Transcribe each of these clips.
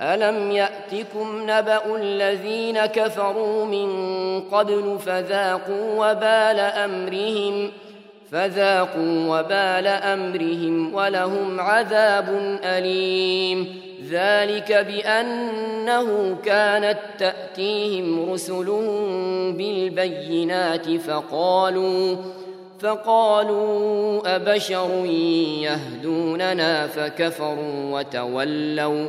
ألم يأتكم نبأ الذين كفروا من قبل فذاقوا وبال أمرهم فذاقوا وبال أمرهم ولهم عذاب أليم ذلك بأنه كانت تأتيهم رسلهم بالبينات فقالوا فقالوا أبشر يهدوننا فكفروا وتولوا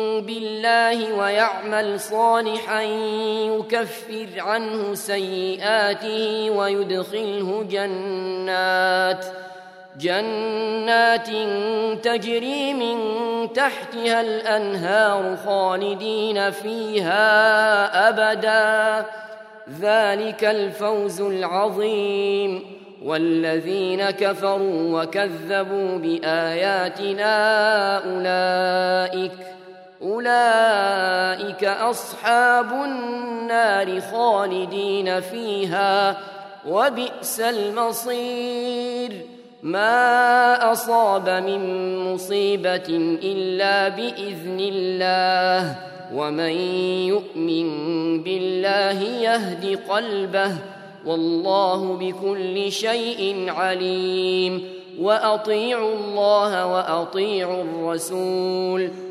بالله ويعمل صالحا يكفر عنه سيئاته ويدخله جنات جنات تجري من تحتها الأنهار خالدين فيها أبدا. ذلك الفوز العظيم. والذين كفروا وكذبوا بآياتنا أولئك أولئك أصحاب النار خالدين فيها وبئس المصير. ما أصاب من مصيبة إلا بإذن الله ومن يؤمن بالله يهد قلبه والله بكل شيء عليم. وأطيعوا الله وأطيعوا الرسول.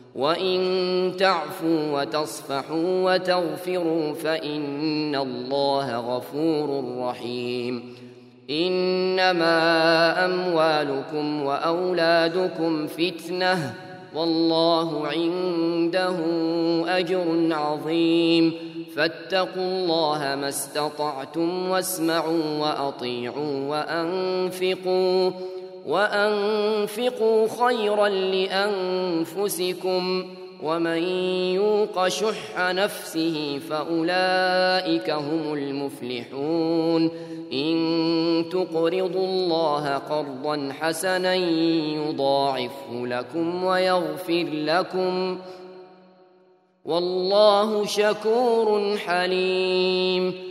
وان تعفوا وتصفحوا وتغفروا فان الله غفور رحيم. انما اموالكم واولادكم فتنه والله عنده اجر عظيم. فاتقوا الله ما استطعتم واسمعوا واطيعوا وانفقوا وانفقوا خيرا لانفسكم ومن يوق شح نفسه فاولئك هم المفلحون ان تقرضوا الله قرضا حسنا يضاعفه لكم ويغفر لكم والله شكور حليم